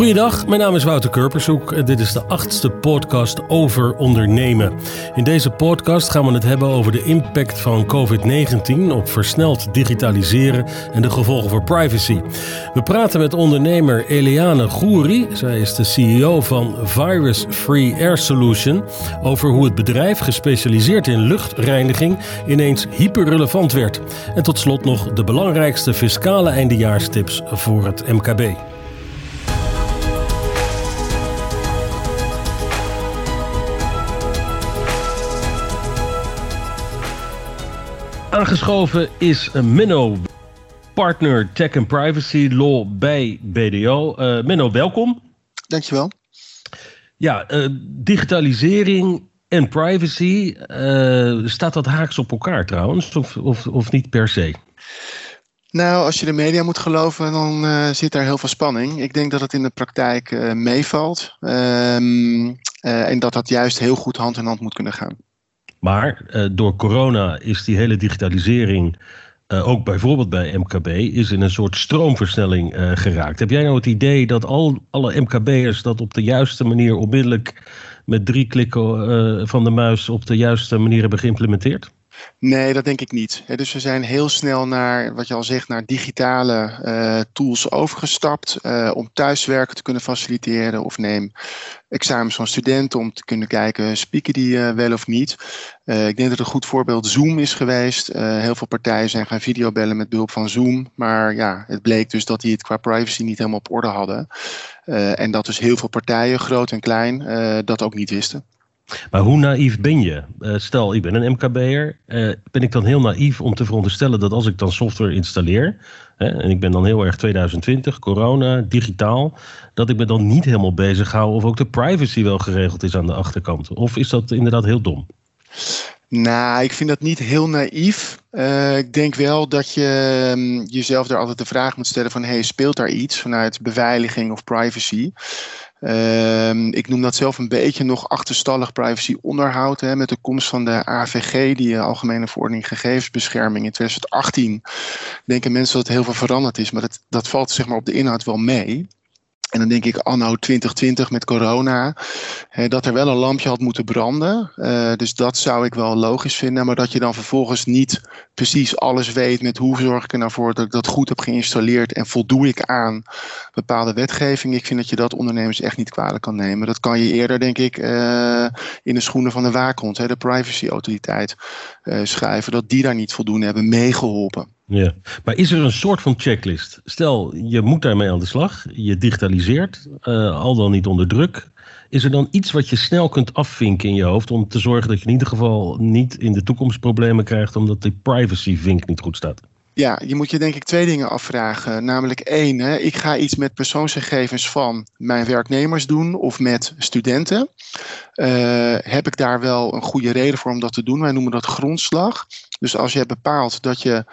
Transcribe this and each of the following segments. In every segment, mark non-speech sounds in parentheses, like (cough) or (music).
Goedendag, mijn naam is Wouter Kurpershoek en dit is de achtste podcast over ondernemen. In deze podcast gaan we het hebben over de impact van COVID-19 op versneld digitaliseren en de gevolgen voor privacy. We praten met ondernemer Eliane Gouri, zij is de CEO van Virus Free Air Solution, over hoe het bedrijf gespecialiseerd in luchtreiniging ineens hyperrelevant werd. En tot slot nog de belangrijkste fiscale eindejaarstips voor het MKB. Aangeschoven is Menno, partner Tech and Privacy Law bij BDO. Uh, eh, Menno, welkom. Dankjewel. Ja, uh, digitalisering en privacy, uh, staat dat haaks op elkaar trouwens, of, of, of niet per se? Nou, als je de media moet geloven, dan zit daar heel veel spanning. Ik denk dat het in de praktijk meevalt um, en dat dat juist heel goed hand in hand moet kunnen gaan. Maar uh, door corona is die hele digitalisering, uh, ook bijvoorbeeld bij MKB, is in een soort stroomversnelling uh, geraakt. Heb jij nou het idee dat al, alle MKB'ers dat op de juiste manier onmiddellijk met drie klikken van de muis op de juiste manier hebben geïmplementeerd? Nee, dat denk ik niet. Dus we zijn heel snel naar, wat je al zegt, naar digitale uh, tools overgestapt uh, om thuiswerken te kunnen faciliteren. Of neem examens van studenten om te kunnen kijken, spieken die uh, wel of niet. ik denk dat een goed voorbeeld Zoom is geweest. heel veel partijen zijn gaan videobellen met behulp van Zoom. Maar ja, het bleek dus dat die het qua privacy niet helemaal op orde hadden. en dat dus heel veel partijen, groot en klein, dat ook niet wisten. Maar hoe naïef ben je? Uh, stel, ik ben een MKB'er. Uh, ben ik dan heel naïef om te veronderstellen dat als ik dan software installeer... Hè, en ik ben dan heel erg 2020, corona, digitaal... dat ik me dan niet helemaal bezig hou of ook de privacy wel geregeld is aan de achterkant? Of is dat inderdaad heel dom? Nou, ik vind dat niet heel naïef. Uh, ik denk wel dat je um, jezelf daar altijd de vraag moet stellen van... hey, speelt daar iets vanuit beveiliging of privacy? Uh, ik noem dat zelf een beetje nog achterstallig privacy onderhoud. Hè, met de komst van de AVG, die eh, Algemene Verordening Gegevensbescherming in 2018. Denken mensen dat heel veel veranderd is, maar dat, dat valt zeg maar op de inhoud wel mee. En dan denk ik anno 2020 met corona, hè, dat er wel een lampje had moeten branden. Uh, dus dat zou ik wel logisch vinden. Maar dat je dan vervolgens niet precies alles weet met hoe zorg ik er nou voor dat ik dat goed heb geïnstalleerd en voldoe ik aan bepaalde wetgeving. Ik vind dat je dat ondernemers echt niet kwalijk kan nemen. Dat kan je eerder, denk ik, uh, in de schoenen van de waakhond, hè, de privacyautoriteit, uh, schrijven. Dat die daar niet voldoende hebben meegeholpen. Ja, maar is er een soort van checklist? Stel, je moet daarmee aan de slag, je digitaliseert, uh, al dan niet onder druk. Is er dan iets wat je snel kunt afvinken in je hoofd om te zorgen dat je in ieder geval niet in de toekomst problemen krijgt omdat die privacy-vink niet goed staat? Ja, je moet je denk ik twee dingen afvragen. Namelijk één, hè, ik ga iets met persoonsgegevens van mijn werknemers doen of met studenten. Uh, heb ik daar wel een goede reden voor om dat te doen? Wij noemen dat grondslag. Dus als je hebt bepaald dat je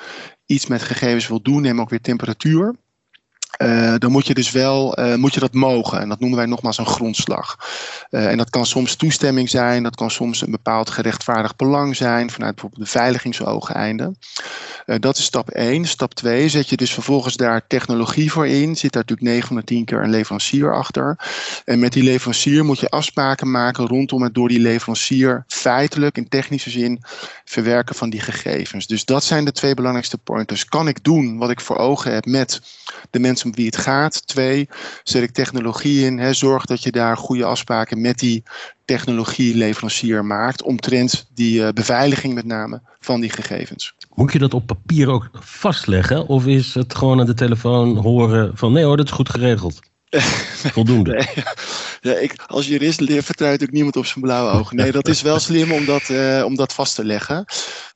iets met gegevens wil doen, neem ook weer temperatuur. Uh, dan moet je dus wel uh, moet je dat mogen. En dat noemen wij nogmaals een grondslag. Uh, en dat kan soms toestemming zijn, dat kan soms een bepaald gerechtvaardigd belang zijn, vanuit bijvoorbeeld beveiligingsoogeinden. dat is stap 1. Stap 2 zet je dus vervolgens daar technologie voor in. Zit daar natuurlijk 9 van de 10 keer een leverancier achter. En met die leverancier moet je afspraken maken rondom het door die leverancier feitelijk in technische zin verwerken van die gegevens. Dus dat zijn de twee belangrijkste pointers. Kan ik doen wat ik voor ogen heb met de mensen om wie het gaat. Twee, zet ik technologie in. Hè, zorg dat je daar goede afspraken met die technologieleverancier maakt. Omtrent die uh, beveiliging met name van die gegevens. Moet je dat op papier ook vastleggen? Of is het gewoon aan de telefoon horen van nee hoor, dat is goed geregeld? (laughs) Voldoende. Nee. Ja, ik, als jurist vertrouw ik niemand op zijn blauwe ogen. Nee, dat is wel slim om dat, uh, om dat vast te leggen.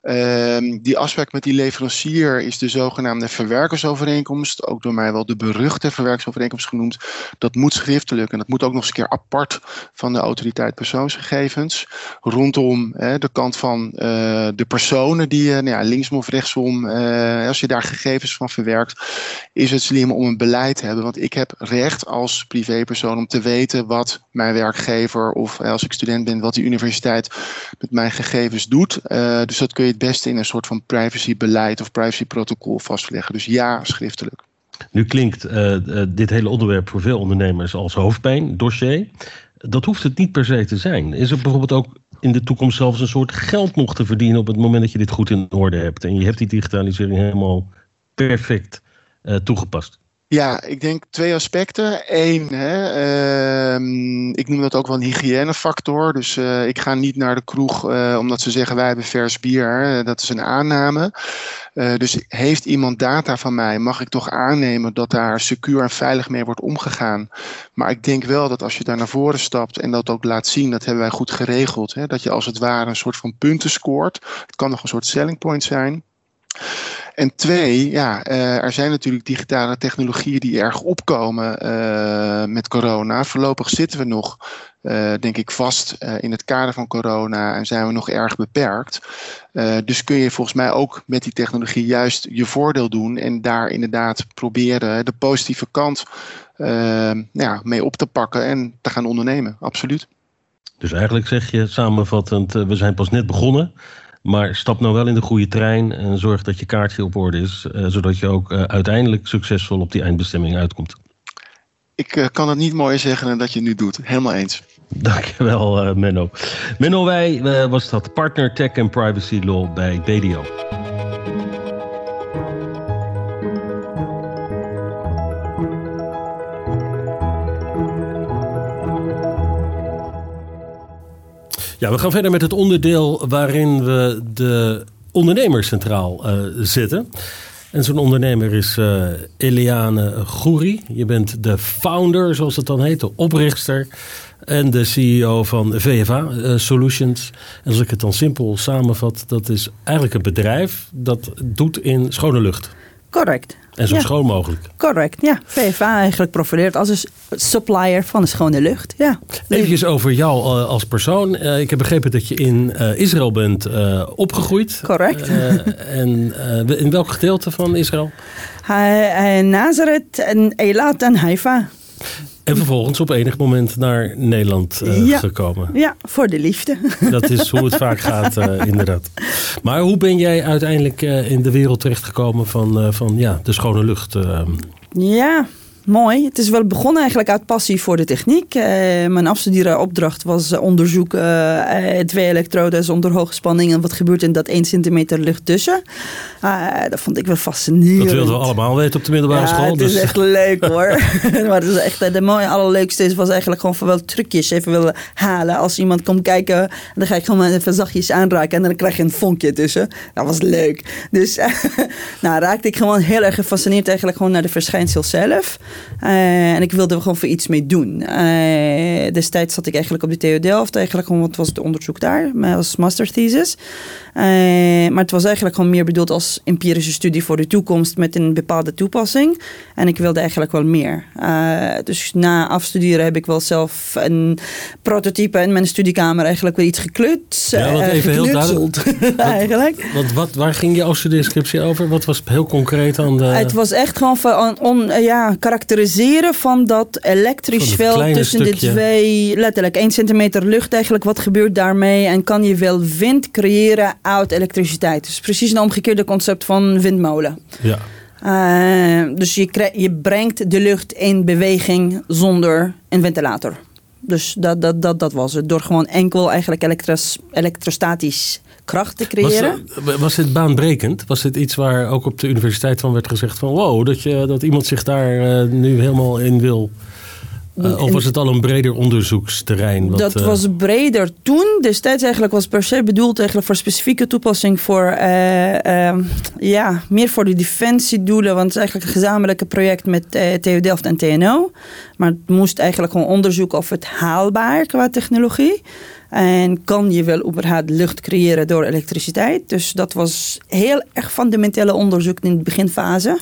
Uh, die afspraak met die leverancier is de zogenaamde verwerkersovereenkomst. Ook door mij wel de beruchte verwerkersovereenkomst genoemd. Dat moet schriftelijk en dat moet ook nog eens een keer apart van de autoriteit persoonsgegevens. Rondom de kant van uh, de personen die je, nou ja, linksom of rechtsom, uh, als je daar gegevens van verwerkt, is het slim om een beleid te hebben. Want ik heb recht als privépersoon om te weten wat mijn werkgever of als ik student ben, wat die universiteit met mijn gegevens doet. Dus dat kun je het beste in een soort van privacybeleid of privacyprotocol vastleggen. Dus ja, schriftelijk. Nu klinkt dit hele onderwerp voor veel ondernemers als hoofdpijn, dossier. Dat hoeft het niet per se te zijn. Is er bijvoorbeeld ook in de toekomst zelfs een soort geld nog te verdienen op het moment dat je dit goed in orde hebt en je hebt die digitalisering helemaal perfect toegepast? Ja, ik denk twee aspecten. Eén, hè, ehm, ik noem dat ook wel een hygiënefactor. Dus uh, ik ga niet naar de kroeg uh, omdat ze zeggen wij hebben vers bier. Dat is een aanname. Uh, dus heeft iemand data van mij, mag ik toch aannemen dat daar secuur en veilig mee wordt omgegaan. Maar ik denk wel dat als je daar naar voren stapt en dat ook laat zien, dat hebben wij goed geregeld. Hè, dat je als het ware een soort van punten scoort. Het kan nog een soort selling point zijn. En twee, ja, uh, er zijn natuurlijk digitale technologieën die erg opkomen uh, met corona. Voorlopig zitten we nog, uh, denk ik, vast in het kader van corona en zijn we nog erg beperkt. dus kun je volgens mij ook met die technologie juist je voordeel doen en daar inderdaad proberen de positieve kant ja, mee op te pakken en te gaan ondernemen. Absoluut. Dus eigenlijk zeg je samenvattend, we zijn pas net begonnen. Maar stap nou wel in de goede trein en zorg dat je kaartje op orde is, uh, zodat je ook uh, uiteindelijk succesvol op die eindbestemming uitkomt. Ik uh, kan het niet mooier zeggen dan dat je nu doet. Helemaal eens. Dankjewel, Menno. Menno Wij was dat partner Tech and Privacy Law bij BDO. Ja, we gaan verder met het onderdeel waarin we de ondernemer centraal uh, zetten. En zo'n ondernemer is uh, Eliane Gouri. Je bent de founder, zoals het dan heet, de oprichter en de CEO van VFA uh, Solutions. En als ik het dan simpel samenvat, dat is eigenlijk een bedrijf dat doet in schone lucht. Correct. En zo schoon mogelijk. Correct, ja. VFA eigenlijk profileert als een supplier van de schone lucht. Ja. Even over jou eh, als persoon. Uh, ik heb begrepen dat je in uh, Israël bent opgegroeid. Correct. en in welk gedeelte van Israël? Nazareth en Eilat en Haifa. En vervolgens op enig moment naar Nederland uh, ja, gekomen. Ja, voor de liefde. (laughs) Dat is hoe het vaak (laughs) gaat, uh, inderdaad. Maar hoe ben jij uiteindelijk uh, in de wereld terechtgekomen van, van ja, de schone lucht? Ja, Mooi. Het is wel begonnen eigenlijk uit passie voor de techniek. Uh, mijn afstudeeropdracht was onderzoeken uh, twee elektrodes onder hoge spanning en wat gebeurt in dat 1 centimeter lucht tussen. Uh, dat vond ik wel fascinerend. Dat wilden we allemaal weten op de middelbare ja, school. Het is dus. echt leuk hoor. (laughs) (laughs) maar het is echt, de mooie, allerleukste is, was eigenlijk gewoon van wel trucjes even willen halen. Als iemand komt kijken, dan ga ik gewoon even zachtjes aanraken en dan krijg je een vonkje tussen. Dat was leuk. Dus (laughs) nou, raakte ik gewoon heel erg gefascineerd eigenlijk gewoon naar de verschijnsel zelf. Uh, en ik wilde er gewoon voor iets mee doen. Uh, destijds zat ik eigenlijk op de TU Delft. Eigenlijk gewoon, wat was het onderzoek daar? Als masterthesis. Uh, maar het was eigenlijk gewoon meer bedoeld als empirische studie voor de toekomst met een bepaalde toepassing. En ik wilde eigenlijk wel meer. dus na afstuderen heb ik wel zelf een prototype in mijn studiekamer eigenlijk weer iets geklut. Ja, wat even heel duidelijk. (laughs) eigenlijk. Wat, wat, waar ging je afstudeerscriptie over? Wat was heel concreet aan de... Het was echt gewoon van on, ja, karakteriseren van dat elektrisch veld tussen stukje. de twee, letterlijk 1 centimeter lucht eigenlijk. Wat gebeurt daarmee? En kan je wel wind creëren uit elektriciteit? Dus precies een omgekeerde concept van windmolen. Ja. Uh, dus je, je brengt de lucht in beweging zonder een ventilator. Dus dat, dat, dat, dat was het. Door gewoon enkel eigenlijk elektros, elektrostatisch kracht te creëren. Was, was dit baanbrekend? Was dit iets waar ook op de universiteit van werd gezegd van wow, dat, je, dat iemand zich daar uh, nu helemaal in wil uh, of was het al een breder onderzoeksterrein? Wat, dat uh... was breder toen. Destijds eigenlijk was per se bedoeld eigenlijk voor specifieke toepassing voor uh, ja, meer voor de defensiedoelen. Want het is eigenlijk een gezamenlijke project met TU Delft en TNO. Maar het moest eigenlijk gewoon onderzoeken of het haalbaar qua technologie. En kan je wel überhaupt lucht creëren door elektriciteit? Dus dat was heel erg fundamentele onderzoek in de beginfase.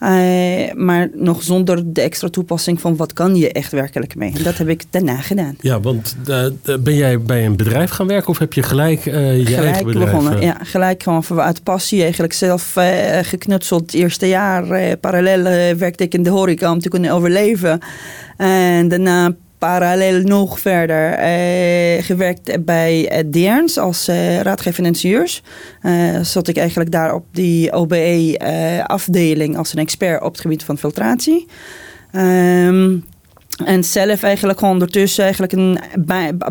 Uh, maar nog zonder de extra toepassing van wat kan je echt werkelijk mee. En dat heb ik daarna gedaan. Ja, want uh, ben jij bij een bedrijf gaan werken of heb je gelijk uh, je gelijk eigen bedrijf? begonnen, ja. Gelijk gewoon vanuit passie eigenlijk zelf geknutseld. Het eerste jaar parallel werkte ik in de horeca om te kunnen overleven. En daarna parallel nog verder eh, gewerkt bij uh, Deerns als uh, raadgever ingenieurs. zat ik eigenlijk daar op die OBE-afdeling als een expert op het gebied van filtratie. Um, en zelf eigenlijk gewoon ondertussen, eigenlijk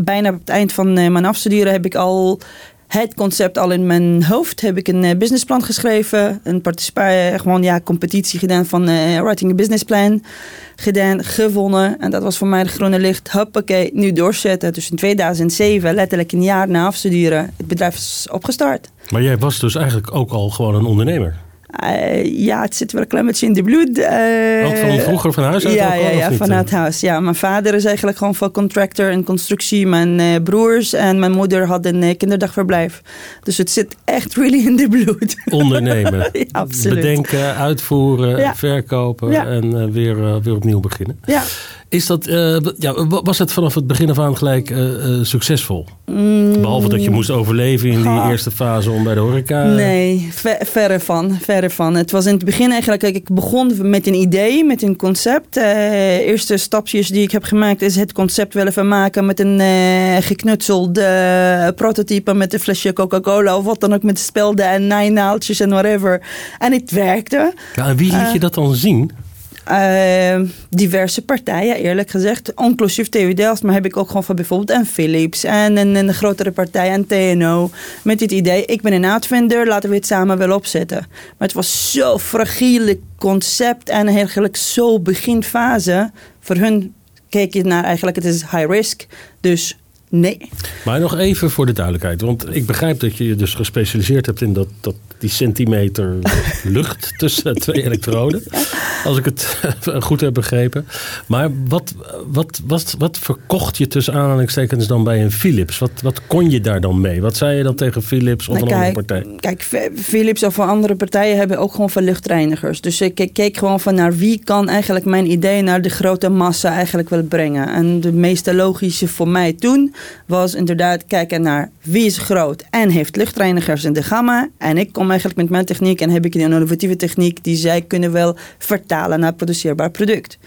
bijna op het eind van mijn afstuderen, heb ik al het concept al in mijn hoofd. Heb ik een businessplan geschreven. Een participatie, gewoon ja, competitie gedaan van uh, writing a business plan. Gedaan, gewonnen. En dat was voor mij de groene licht. Hoppakee, nu doorzetten. Dus in 2007, letterlijk een jaar na afstuderen, het bedrijf is opgestart. Maar jij was dus eigenlijk ook al gewoon een ondernemer? Uh, ja, het zit wel een klein beetje in de bloed. Uh, ook van vroeger van huis uit? Ja, ja, ja vanuit huis. Ja, mijn vader is eigenlijk gewoon van contractor en constructie. Mijn uh, broers en mijn moeder hadden een kinderdagverblijf. Dus het zit echt really in de bloed. (laughs) Ondernemen. ja, absoluut. Bedenken, uitvoeren, ja. verkopen en weer, weer opnieuw beginnen. Ja. Is dat, uh, ja, was het vanaf het begin af aan gelijk uh, uh, succesvol? Mm. Behalve dat je moest overleven in die eerste fase om bij de horeca... Nee, ver, verre van, verre van. Het was in het begin eigenlijk, ik begon met een idee, met een concept. eerste stapjes die ik heb gemaakt is het concept wel even maken met een geknutselde prototype met een flesje Coca-Cola of wat dan ook met spelden en naainaaltjes en whatever. En het werkte. Ja, en wie liet je dat dan zien? Uh, diverse partijen, eerlijk gezegd. Inclusief TU maar heb ik ook gewoon van bijvoorbeeld een Philips en een, grotere partij, en TNO. Met dit idee, ik ben een uitvinder, laten we het samen wel opzetten. Maar het was zo fragiele concept en eigenlijk zo beginfase. Voor hun keek je naar eigenlijk, het is high risk. Dus Nee. Maar nog even voor de duidelijkheid. Want ik begrijp dat je je dus gespecialiseerd hebt in dat, dat, die centimeter (laughs) lucht tussen twee elektroden. Als ik het (laughs) goed heb begrepen. Maar wat, wat, wat, wat verkocht je tussen aanhalingstekens dan bij een Philips? Wat, wat kon je daar dan mee? Wat zei je dan tegen Philips of nou, een andere partij? Kijk, Philips of andere partijen hebben ook gewoon van luchtreinigers. Dus ik keek gewoon van naar wie kan eigenlijk mijn idee naar de grote massa eigenlijk wel brengen. En de meeste logische voor mij toen was inderdaad kijken naar wie is groot en heeft luchtreinigers in de gamma. En ik kom eigenlijk met mijn techniek en heb ik een innovatieve techniek die zij kunnen wel vertalen naar produceerbaar product.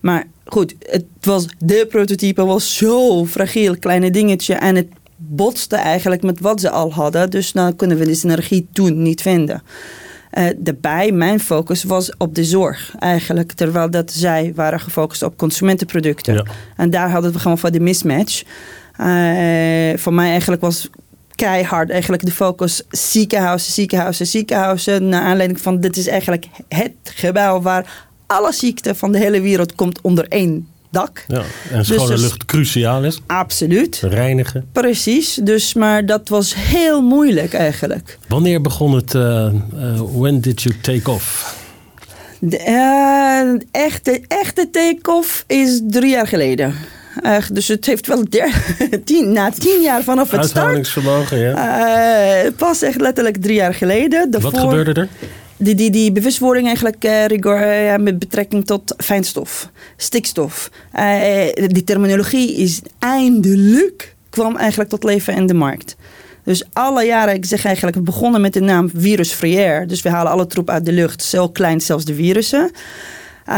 Maar goed, het was de prototype was zo fragiel, kleine dingetje en het botste eigenlijk met wat ze al hadden. Dus dan kunnen we die synergie toen niet vinden. Uh, daarbij, mijn focus was op de zorg eigenlijk. Terwijl dat zij waren gefocust op consumentenproducten. En daar hadden we gewoon van de mismatch. Uh, voor mij eigenlijk was keihard eigenlijk de focus ziekenhuizen, ziekenhuizen, ziekenhuizen. Naar aanleiding van dit is eigenlijk het gebouw waar alle ziekten van de hele wereld komt onder één dak. Ja, en schone dus lucht cruciaal is. Absoluut. Reinigen. Precies, dus, maar dat was heel moeilijk eigenlijk. Wanneer begon het, uh, when did you take off? De uh, echte, echte take-off is drie jaar geleden. Uh, dus het heeft wel (laughs) tien, na tien jaar vanaf het start. ja. Uh, pas echt letterlijk drie jaar geleden. Daarvoor, Wat gebeurde er? Die, die, die bewustwording eigenlijk uh, rigor, met betrekking tot fijnstof, stikstof. Die terminologie is eindelijk kwam eigenlijk tot leven in de markt. Dus alle jaren, ik zeg eigenlijk, we begonnen met de naam virus air. Dus we halen alle troep uit de lucht, zo klein zelfs de virussen. Uh,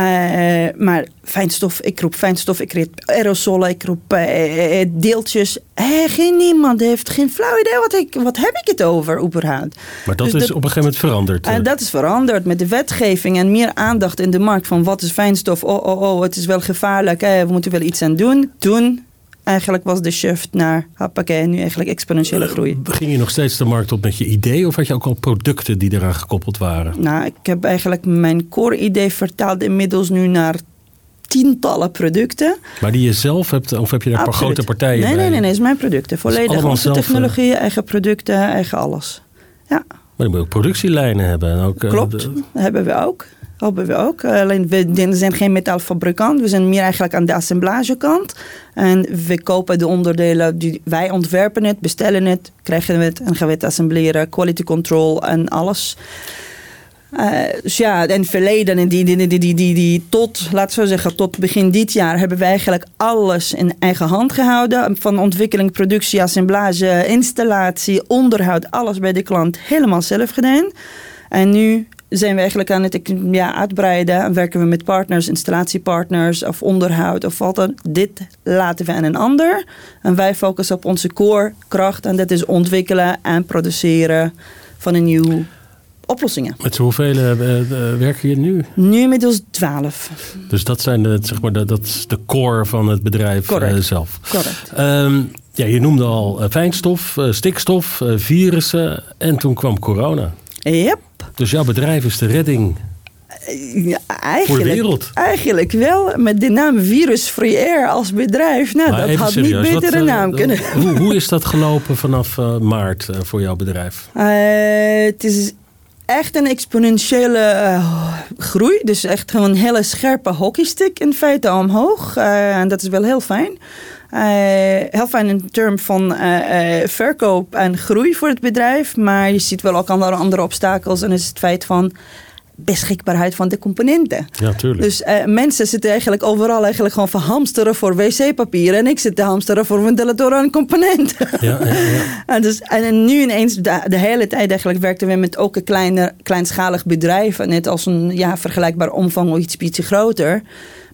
maar fijnstof, ik roep fijnstof, ik roep aerosolen, ik roep uh, deeltjes. Hey, geen niemand heeft geen flauw idee wat, ik, wat heb ik het over überhaupt. Maar dat dus is op een gegeven moment veranderd. En dat is veranderd met de wetgeving en meer aandacht in de markt van wat is fijnstof. Oh, oh, oh, het is wel gevaarlijk, we moeten wel iets aan doen. Toen eigenlijk was de shift naar hoppakee, nu eigenlijk exponentiële eh, groei. Ging je nog steeds de markt op met je idee of had je ook al producten die eraan gekoppeld waren? Nou, ik heb eigenlijk mijn core idee vertaald inmiddels nu naar tientallen producten. Maar die je zelf hebt, of heb je daar paar grote partijen nee, bij? Nee, nee, nee, het is mijn producten. Volledig onze technologieën, eh, eigen producten, eigen alles. Ja. Maar je moet ook productielijnen hebben. En ook, eh, Klopt, hebben we ook hebben we ook. Alleen we zijn geen metaalfabrikant. We zijn meer eigenlijk aan de assemblagekant. En we kopen de onderdelen. Die, wij ontwerpen het, bestellen het, krijgen het en gaan we het assembleren. Quality control en alles. Uh, dus ja, en verleden, en die, die, die, die, die, die, tot, laten we zeggen, tot begin dit jaar hebben we eigenlijk alles in eigen hand gehouden. Van ontwikkeling, productie, assemblage, installatie, onderhoud, alles bij de klant helemaal zelf gedaan. En nu zijn we eigenlijk aan het ja, uitbreiden. En werken we met partners, installatiepartners of onderhoud of wat dan. Dit laten we aan een ander. En wij focussen op onze core kracht. En dat is ontwikkelen en produceren van een nieuw oplossingen. Met hoeveel uh, werken je nu? Nu inmiddels 12. Dus dat, zijn de, zeg maar, de, dat is de core van het bedrijf uh, zelf. Correct. Um, ja, je noemde al fijnstof, stikstof, virussen en toen kwam corona. Yep. Dus jouw bedrijf is de redding ja, eigenlijk, voor de wereld. Eigenlijk wel, met de naam Virus Free Air als bedrijf. Nou, maar dat had serieus, niet betere wat, naam kunnen. (laughs) Hoe, hoe, is dat gelopen vanaf uh, maart uh, voor jouw bedrijf? Uh, het is echt een exponentiële groei. Dus echt gewoon een hele scherpe hockeystick in feite omhoog. En dat is wel heel fijn. Uh, heel fijn in termen van verkoop en groei voor het bedrijf. Maar je ziet wel ook andere, andere obstakels. En is het feit van beschikbaarheid van de componenten. Ja, tuurlijk. Dus uh, mensen zitten eigenlijk overal eigenlijk gewoon van hamsteren voor wc-papier. En ik zit te hamsteren voor ventilatoren en componenten. Ja, ja, ja. (laughs) en, dus, en nu ineens, de, de, hele tijd eigenlijk werkten we met ook een kleiner, kleinschalig bedrijf. Net als een ja, vergelijkbaar omvang of iets beetje groter.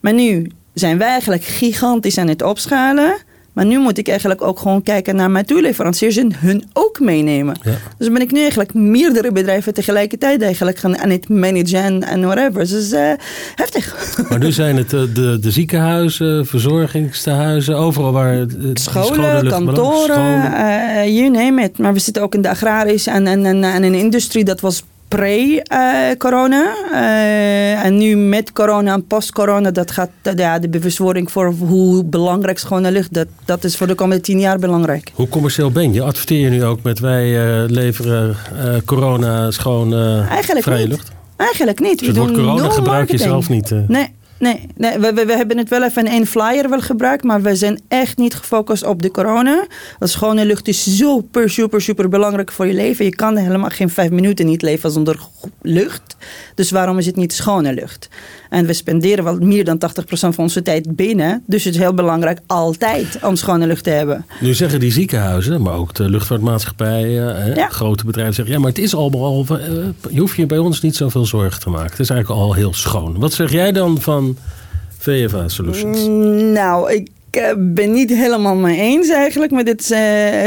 Maar nu zijn wij eigenlijk gigantisch aan het opschalen. Maar nu moet ik eigenlijk ook gewoon kijken naar mijn toeleveranciers en hun ook meenemen. Ja. Dus ben ik nu eigenlijk meerdere bedrijven tegelijkertijd eigenlijk gaan aan het managen en, whatever. Dus is uh, heftig. (laughs) Maar nu zijn het de, de, de ziekenhuizen, verzorgingstehuizen, overal waar... Het scholen, kantoren, uh, you name it. Maar we zitten ook in de agrarische en, en, en, en in de industrie. Dat was pre-corona. Uh, en nu met corona en post-corona, dat gaat ja, de bewustwording voor hoe belangrijk schone lucht, dat, dat is voor de komende tien jaar belangrijk. Hoe commercieel ben je? Adverteer je nu ook met wij uh, leveren uh, corona schoon vrije niet. lucht? Eigenlijk niet. Dus het woord corona gebruik je zelf niet? Nee. Nee, we, hebben het wel even in één flyer wel gebruikt, maar we zijn echt niet gefocust op de corona. Want schone lucht is super, super, super belangrijk voor je leven. Je kan helemaal geen vijf minuten niet leven zonder lucht. Dus waarom is het niet schone lucht? En we spenderen wel meer dan 80% van onze tijd binnen. Dus het is heel belangrijk altijd om schone lucht te hebben. Nu zeggen die ziekenhuizen, maar ook de luchtvaartmaatschappijen, ja. grote bedrijven zeggen... ja, maar het is allemaal, je hoeft je bij ons niet zoveel zorgen te maken. Het is eigenlijk al heel schoon. Wat zeg jij dan van VFA Solutions? Nou, ik ben niet helemaal mee eens eigenlijk met dit uh,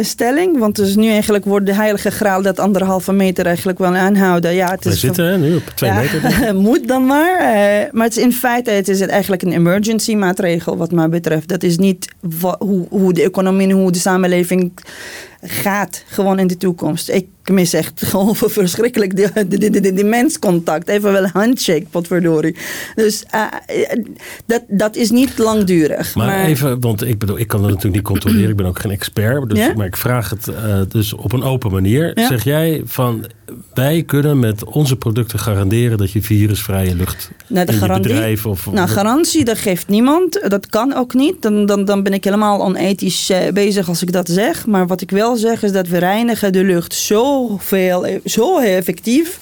stelling. Want dus nu eigenlijk wordt de heilige graal dat anderhalve meter eigenlijk wel aanhouden. Ja, het is We zitten van, nu op twee ja, meter. (laughs) moet dan maar. Uh, maar het is in feite het is het eigenlijk een emergency maatregel wat mij betreft. Dat is niet hoe, hoe de economie en hoe de samenleving gaat gewoon in de toekomst. Ik mis echt gewoon verschrikkelijk de, de, de, menscontact. Even wel een handshake, potverdorie. Dus uh, dat, dat is niet langdurig. Maar, even, want ik bedoel, ik kan dat natuurlijk niet controleren. Ik ben ook geen expert. Dus? Maar ik vraag het uh, dus op een open manier. Zeg jij van, wij kunnen met onze producten garanderen dat je virusvrije lucht Nou, de in garantie- bedrijf of... Nou, garantie, dat geeft niemand. Dat kan ook niet. Dan, dan, dan ben ik helemaal onethisch eh, bezig als ik dat zeg. Maar wat ik wel zeg is dat we reinigen de lucht zo veel, eh, zo effectief.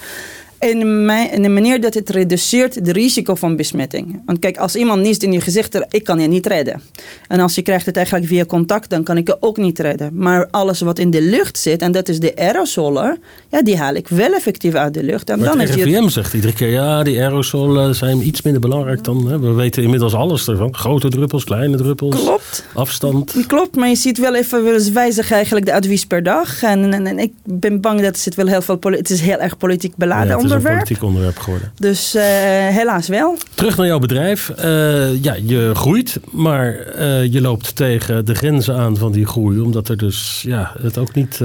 In, mijn, in de manier dat het reduceert het risico van besmetting. Want kijk, als iemand niest in je gezicht, ik kan je niet redden. En als je krijgt het eigenlijk via contact, dan kan ik je ook niet redden. Maar alles wat in de lucht zit, en dat is de aerosolen, ja, die haal ik wel effectief uit de lucht. En Maar dan het RIVM zegt iedere keer, ja, die aerosolen zijn iets minder belangrijk dan... Hè, we weten inmiddels alles ervan. Grote druppels, kleine druppels, Klopt. afstand. Klopt, maar je ziet wel even eens wijzigen eigenlijk de advies per dag. En, en, en ik ben bang dat zit wel heel veel Het is heel erg politiek beladen Ja, het is een onderwerp. politiek onderwerp geworden. Dus eh, helaas wel. Terug naar jouw bedrijf. Eh, ja, je groeit, maar eh, je loopt tegen de grenzen aan van die groei. Omdat er dus ja, het ook niet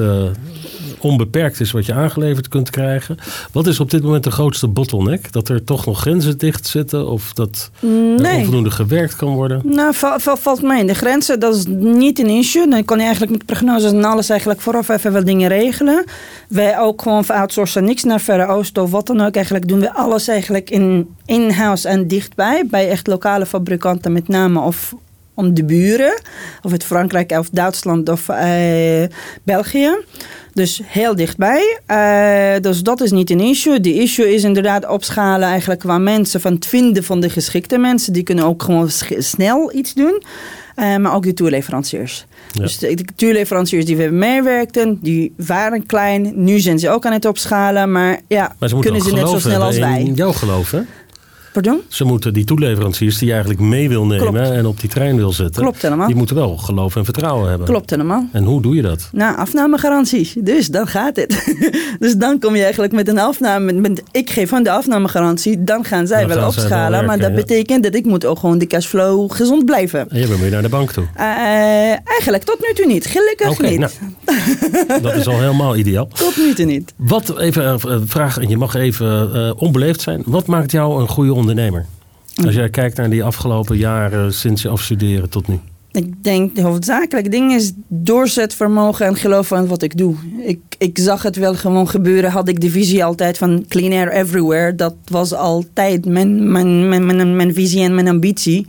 onbeperkt is wat je aangeleverd kunt krijgen. Wat is op dit moment de grootste bottleneck? Dat er toch nog grenzen dicht zitten? Of dat er Nee. onvoldoende gewerkt kan worden? Nou, val- val- valt mij in de grenzen. Dat is niet een issue. Dan kan je eigenlijk met prognoses en alles eigenlijk vooraf even wel dingen regelen. Wij ook gewoon outsourcen niks naar Verre Oosten of wat dan ook. Eigenlijk doen we alles eigenlijk in in-house en dichtbij. Bij echt lokale fabrikanten met name of om de buren. Of het Frankrijk of Duitsland of eh, België. Dus heel dichtbij. Eh, dus dat is niet een issue. De issue is inderdaad opschalen eigenlijk qua mensen. Van het vinden van de geschikte mensen. Die kunnen ook gewoon snel iets doen. Eh, maar ook de toeleveranciers. Ja. Dus de, de toeleveranciers die we meewerkten, die waren klein. Nu zijn ze ook aan het opschalen. Maar ja, Maar ze moeten kunnen ze net zo snel als wij. in jouw geloof, hè? Pardon? Ze moeten die toeleveranciers die je eigenlijk mee wil nemen Klopt. en op die trein wil zetten. Klopt helemaal. Die moeten wel geloof en vertrouwen hebben. Klopt helemaal. En hoe doe je dat? Nou, afnamegarantie. Dus dan gaat het. (laughs) dus dan kom je eigenlijk met een afname. Met, ik geef van de afnamegarantie. Dan gaan zij wel opschalen. maar dat ja. betekent dat ik moet ook gewoon de cashflow gezond blijven. En je bent weer naar de bank toe. Eh, eigenlijk tot nu toe niet. Gelukkig niet. nou, (laughs) dat is al helemaal ideaal. Tot nu toe niet. Wat, even eh, een vraag, en je mag even eh, onbeleefd zijn. Wat maakt jou een goede ondernemer? Als jij kijkt naar die afgelopen jaren sinds je afstuderen tot nu. Ik denk de hoofdzakelijke ding is doorzetvermogen en geloof aan wat ik doe. Ik, ik zag het wel gewoon gebeuren. Had ik de visie altijd van clean air everywhere. Dat was altijd mijn, mijn, mijn, mijn, mijn visie en mijn ambitie.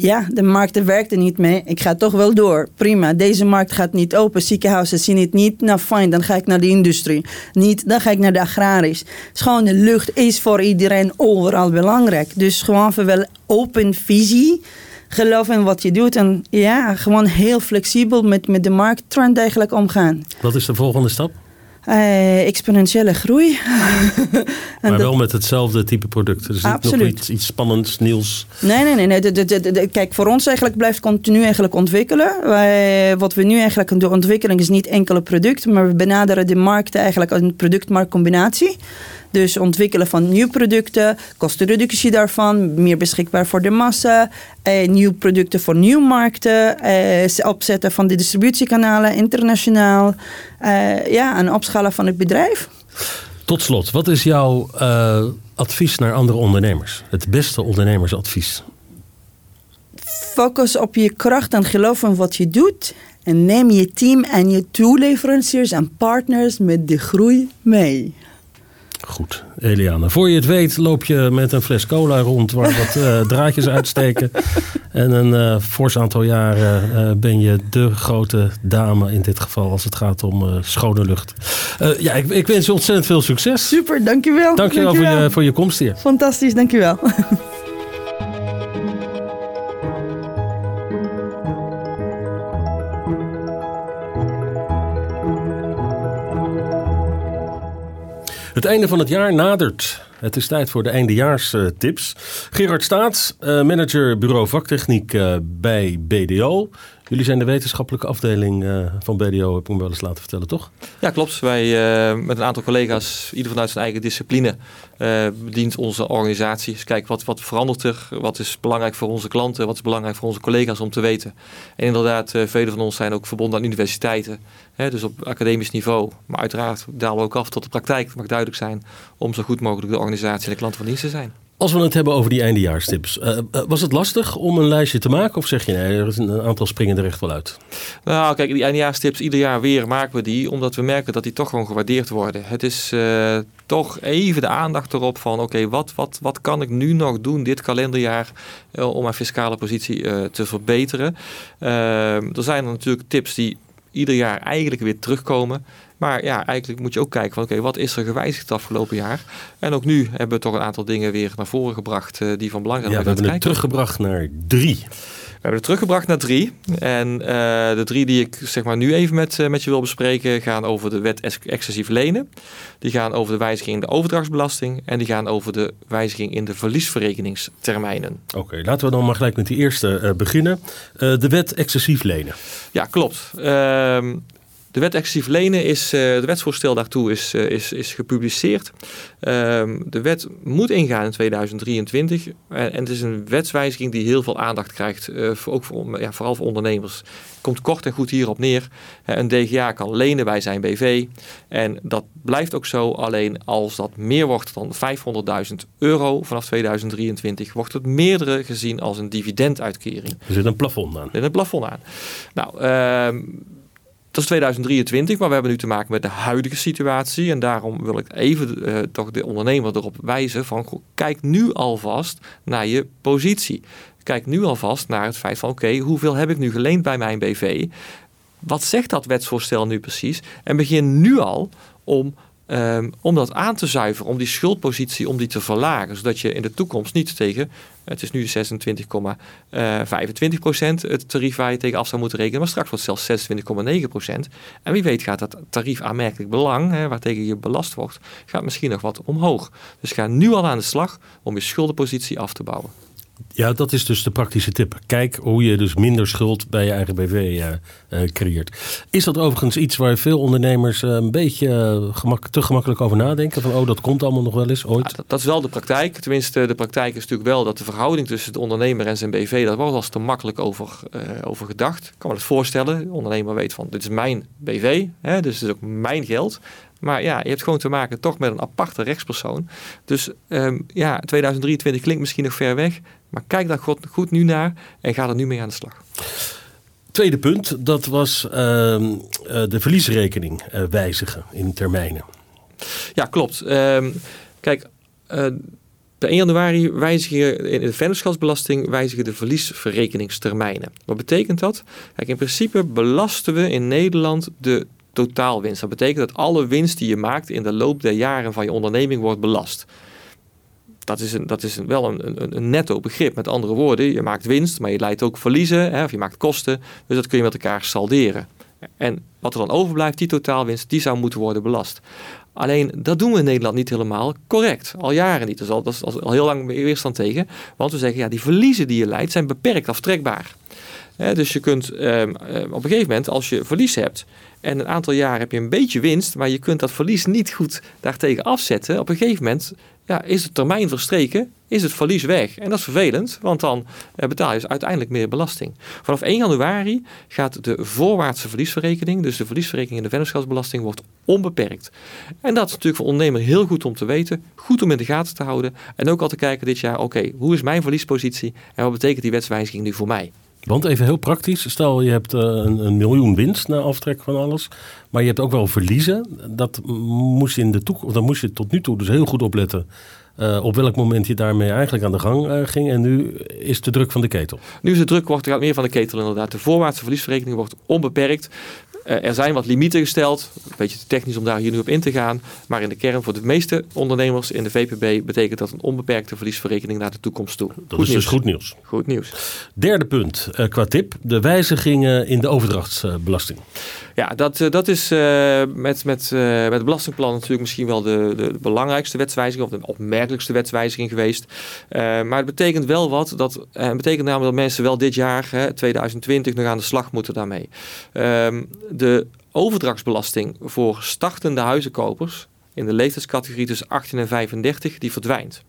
Ja, de markt werkte niet mee. Ik ga toch wel door. Prima. Deze markt gaat niet open. Ziekenhuizen zien het niet. Nou, fijn. Dan ga ik naar de industrie. Niet, dan ga ik naar de agrarisch. Gewoon de lucht is voor iedereen overal belangrijk. Dus gewoon voor wel open visie geloof in wat je doet. En ja, gewoon heel flexibel met, met de markttrend eigenlijk omgaan. Wat is de volgende stap? Eh, exponentiële groei. (laughs) maar dat- wel met hetzelfde type product. Dus niet nog Absoluut. iets, iets spannends, nieuws. Nee, nee, nee. nee. De- de- de- de- kijk, voor ons eigenlijk blijft continu eigenlijk ontwikkelen. Wij, wat we nu eigenlijk doen, de ontwikkeling is niet enkele product, maar we benaderen de markt eigenlijk als een product-marktcombinatie. Dus ontwikkelen van nieuwe producten, kostenreductie daarvan, meer beschikbaar voor de massa, eh, nieuwe producten voor nieuwe markten, eh, opzetten van de distributiekanalen internationaal, eh, ja, en opschalen van het bedrijf. Tot slot, wat is jouw eh, advies naar andere ondernemers? Het beste ondernemersadvies. Focus op je kracht en geloof in wat je doet. En neem je team en je toeleveranciers en partners met de groei mee. Goed, Eliane. Voor je het weet loop je met een fles cola rond waar wat eh, (laughs) draadjes uitsteken. En een fors aantal jaren eh, ben je de grote dame in dit geval als het gaat om schone lucht. Ja, ik, ik wens je ontzettend veel succes. Super, dankjewel. Dankjewel voor je, voor je komst hier. Fantastisch, dankjewel. (laughs) Het einde van het jaar nadert. Het is tijd voor de eindejaarstips. Gerard Staats, eh, manager bureau vaktechniek eh, bij BDO. Jullie zijn de wetenschappelijke afdeling eh, van BDO, heb ik me wel eens laten vertellen, toch? Ja, klopt. Wij eh, met een aantal collega's, ieder vanuit zijn eigen discipline, eh, bedient onze organisatie. Dus kijk, wat, wat verandert er? Wat is belangrijk voor onze klanten? Wat is belangrijk voor onze collega's om te weten? En inderdaad, eh vele van ons zijn ook verbonden aan universiteiten. Dus op academisch niveau. Maar uiteraard dalen we ook af tot de praktijk. Het mag duidelijk zijn om zo goed mogelijk de organisatie en de klanten van dienst te zijn. Als we het hebben over die eindejaarstips. eh, eh, was het lastig om een lijstje te maken? Of zeg je nee, er is een aantal springen er echt wel uit? Nou, kijk, die eindejaarstips, ieder jaar weer maken we die, omdat we merken dat die toch gewoon gewaardeerd worden. Het is eh, toch even de aandacht erop van, oké, wat, wat, wat kan ik nu nog doen dit kalenderjaar om mijn fiscale positie te verbeteren? Eh, er zijn er natuurlijk tips die ieder jaar eigenlijk weer terugkomen. Maar ja, eigenlijk moet je ook kijken van oké, wat is er gewijzigd het afgelopen jaar? En ook nu hebben we toch een aantal dingen weer naar voren gebracht eh, die van belang zijn. Ja, we hebben het teruggebracht naar drie. We hebben het teruggebracht naar drie. En eh, de drie die ik zeg maar, nu even met, eh, met je wil bespreken gaan over de wet ex- excessief lenen. Die gaan over de wijziging in de overdrachtsbelasting. En die gaan over de wijziging in de verliesverrekeningstermijnen. Oké, laten we dan maar gelijk met die eerste beginnen. De wet excessief lenen. Ja, klopt. De wet excessief lenen is, eh de wetsvoorstel daartoe is, eh, is, is gepubliceerd. Ehm, de wet moet ingaan in 2023. En, en het is een wetswijziging die heel veel aandacht krijgt. eh, voor, ook voor, ja, vooral voor ondernemers. Komt kort en goed hierop neer. Een DGA kan lenen bij zijn BV. En dat blijft ook zo. Alleen als dat meer wordt dan 500.000 euro vanaf 2023, wordt het meerdere gezien als een dividenduitkering. Er zit een plafond aan. In het plafond aan. Nou, ehm, is 2023, maar we hebben nu te maken met de huidige situatie. En daarom wil ik even eh, toch de ondernemer erop wijzen van... goh, kijk nu alvast naar je positie. Kijk nu alvast naar het feit van... oké, hoeveel heb ik nu geleend bij mijn BV? Wat zegt dat wetsvoorstel nu precies? En begin nu al om Um, om dat aan te zuiveren, om die schuldpositie om die te verlagen. Zodat je in de toekomst niet tegen, het is nu 26,25 procent het tarief waar je tegen af zou moeten rekenen, maar straks wordt het zelfs 26,9 procent. En wie weet gaat dat tarief aanmerkelijk belang, hè, waartegen je belast wordt, gaat misschien nog wat omhoog. Dus ga nu al aan de slag om je schuldenpositie af te bouwen. Ja, dat is dus de praktische tip. Kijk hoe je dus minder schuld bij je eigen BV uh, uh, creëert. Is dat overigens iets waar veel ondernemers uh, een beetje te gemakkelijk over nadenken? Van oh, dat komt allemaal nog wel eens ooit? Ja, dat, is wel de praktijk. Tenminste, de praktijk is natuurlijk wel dat de verhouding tussen de ondernemer en zijn BV, daar wordt wel eens te makkelijk over, over gedacht. Ik kan me dat voorstellen. De ondernemer weet van, dit is mijn BV, hè, dus het is ook mijn geld. Maar ja, je hebt gewoon te maken toch met een aparte rechtspersoon. Dus um, ja, 2023 klinkt misschien nog ver weg. Maar kijk daar goed, goed nu naar en ga er nu mee aan de slag. Tweede punt, dat was uh, de verliesrekening uh, wijzigen in termijnen. Ja, klopt. Uh, kijk, uh, per 1 januari wijzigen in de vennootschapsbelasting wijzigen de verliesverrekeningstermijnen. Wat betekent dat? Kijk, in principe belasten we in Nederland de totaalwinst. Dat betekent dat alle winst die je maakt in de loop der jaren van je onderneming wordt belast dat is, een, dat is wel een, een, netto begrip. Met andere woorden, je maakt winst, maar je leidt ook verliezen hè, of je maakt kosten. Dus dat kun je met elkaar salderen. En wat er dan overblijft, die totaalwinst, die zou moeten worden belast. Alleen dat doen we in Nederland niet helemaal correct. Al jaren niet. Dat is al heel lang weerstand tegen. Want we zeggen, ja, die verliezen die je leidt zijn beperkt aftrekbaar. Dus je kunt ehm, eh, op een gegeven moment, als je verlies hebt en een aantal jaar heb je een beetje winst, maar je kunt dat verlies niet goed daartegen afzetten. Op een gegeven moment ja, is de termijn verstreken, is het verlies weg. En dat is vervelend, want dan eh, betaal je dus uiteindelijk meer belasting. Vanaf 1 januari gaat de voorwaartse verliesverrekening, dus de verliesverrekening in de vennootschapsbelasting, wordt onbeperkt. En dat is natuurlijk voor ondernemer heel goed om te weten, goed om in de gaten te houden. En ook al te kijken dit jaar, oké, hoe is mijn verliespositie en wat betekent die wetswijziging nu voor mij? Want even heel praktisch, stel je hebt eh, een, een, miljoen winst na aftrek van alles, maar je hebt ook wel verliezen. Dat moest je in de toekomst, dan moest je tot nu toe dus heel goed opletten. Uh, op welk moment je daarmee eigenlijk aan de gang uh, ging. En nu is de druk van de ketel. Nu is de druk wordt, gaat meer van de ketel inderdaad. De voorwaartse verliesverrekening wordt onbeperkt. Uh, er zijn wat limieten gesteld. Een beetje te technisch om daar hier nu op in te gaan. Maar in de kern voor de meeste ondernemers in de VPB betekent dat een onbeperkte verliesverrekening naar de toekomst toe. Dat goed is dus nieuws. dus goed nieuws. Goed nieuws. Derde punt qua tip. De wijzigingen in de overdrachtsbelasting. Ja, dat, eh, dat is uh, met, met, uh, met het belastingplan natuurlijk misschien wel de, de belangrijkste wetswijziging of de opmerkelijkste wetswijziging geweest. Maar het betekent wel wat. Dat betekent namelijk dat mensen wel dit jaar, hè, 2020, nog aan de slag moeten daarmee. Uh, de overdrachtsbelasting voor startende huizenkopers in de leeftijdscategorie tussen 18 en 35, die verdwijnt.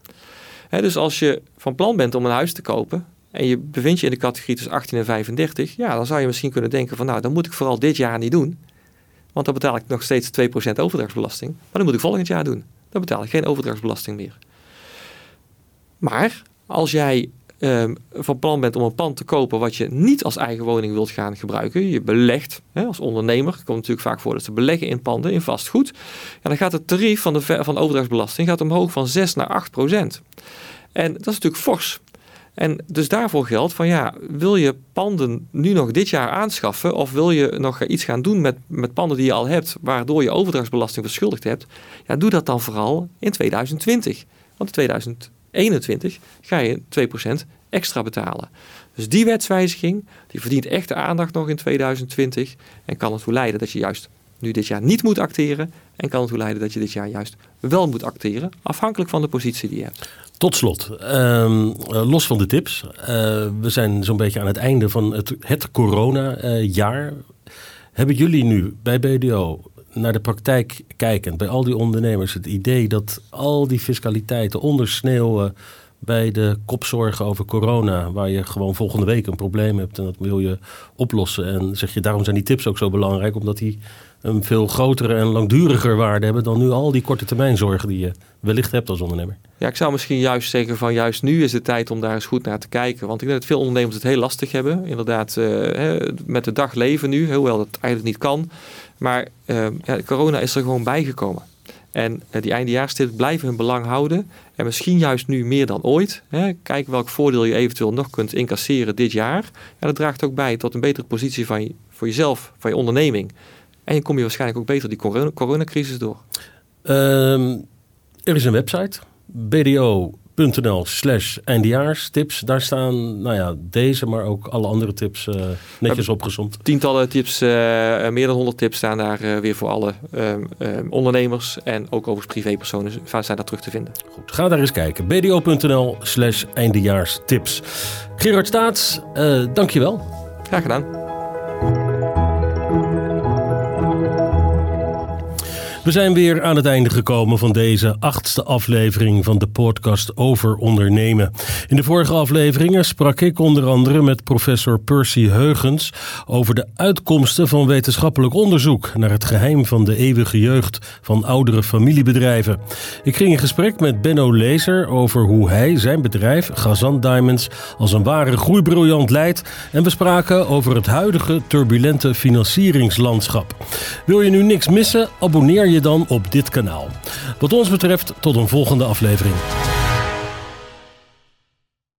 Dus als je van plan bent om een huis te kopen, en je bevindt je in de categorie tussen 18 en 35, ja, dan zou je misschien kunnen denken van nou, dan moet ik vooral dit jaar niet doen. Want dan betaal ik nog steeds 2% overdrachtsbelasting. Maar dan moet ik volgend jaar doen. Dan betaal ik geen overdrachtsbelasting meer. Maar als jij um, van plan bent om een pand te kopen wat je niet als eigen woning wilt gaan gebruiken, je belegt hè, als ondernemer, komt natuurlijk vaak voor dat ze beleggen in panden, in vastgoed, ja, dan gaat het tarief van de, van overdrachtsbelasting gaat omhoog van 6 naar 8 procent. En dat is natuurlijk fors. En dus daarvoor geldt van ja, wil je panden nu nog dit jaar aanschaffen of wil je nog iets gaan doen met, met panden die je al hebt, waardoor je overdrachtsbelasting verschuldigd hebt, ja, doe dat dan vooral in 2020. Want in 2021 ga je 2% extra betalen. Dus die wetswijziging die verdient echt aandacht nog in 2020 en kan ertoe leiden dat je juist nu dit jaar niet moet acteren en kan ertoe leiden dat je dit jaar juist wel moet acteren, afhankelijk van de positie die je hebt. Tot slot, ehm, eh, los van de tips. Uh, we zijn zo'n beetje aan het einde van het, het corona-jaar. Hebben jullie nu bij BDO naar de praktijk kijkend, bij al die ondernemers, het idee dat al die fiscaliteiten ondersneeuwen bij de kopzorgen over corona, waar je gewoon volgende week een probleem hebt en dat wil je oplossen. En zeg je, daarom zijn die tips ook zo belangrijk, omdat die een veel grotere en langduriger waarde hebben dan nu al die korte termijn zorgen die je wellicht hebt als ondernemer. Ja, ik zou misschien juist zeggen van juist nu is de tijd om daar eens goed naar te kijken. Want ik denk dat veel ondernemers het heel lastig hebben. Inderdaad, uh, met de dag leven nu, hoewel dat eigenlijk niet kan. Maar uh, ja, corona is er gewoon bijgekomen. En uh, die eindejaarstip blijven hun belang houden. En misschien juist nu meer dan ooit. Hè, kijk welk voordeel je eventueel nog kunt incasseren dit jaar. En dat draagt ook bij tot een betere positie van je, voor jezelf, van je onderneming. En je kom je waarschijnlijk ook beter die coronacrisis door. Ehm, er is een website, bdo.nl slash eindejaarstips. Daar staan nou ja, deze, maar ook alle andere tips uh, netjes opgezond. Tientallen tips, uh, meer dan 100 tips staan daar uh, weer voor alle um, um, ondernemers en ook overigens privépersonen zijn daar terug te vinden. Goed, ga daar eens kijken. bdo.nl slash eindejaarstips. Gerard Staats, dankjewel. Graag gedaan. We zijn weer aan het einde gekomen van deze achtste aflevering van de podcast over ondernemen. In de vorige afleveringen sprak ik onder andere met professor Percy Heugens over de uitkomsten van wetenschappelijk onderzoek naar het geheim van de eeuwige jeugd van oudere familiebedrijven. Ik ging in gesprek met Benno Lezer over hoe hij zijn bedrijf Gazan Diamonds als een ware groeibriljant leidt en we spraken over het huidige turbulente financieringslandschap. Wil je nu niks missen? Je dan op dit kanaal. Wat ons betreft tot een volgende aflevering.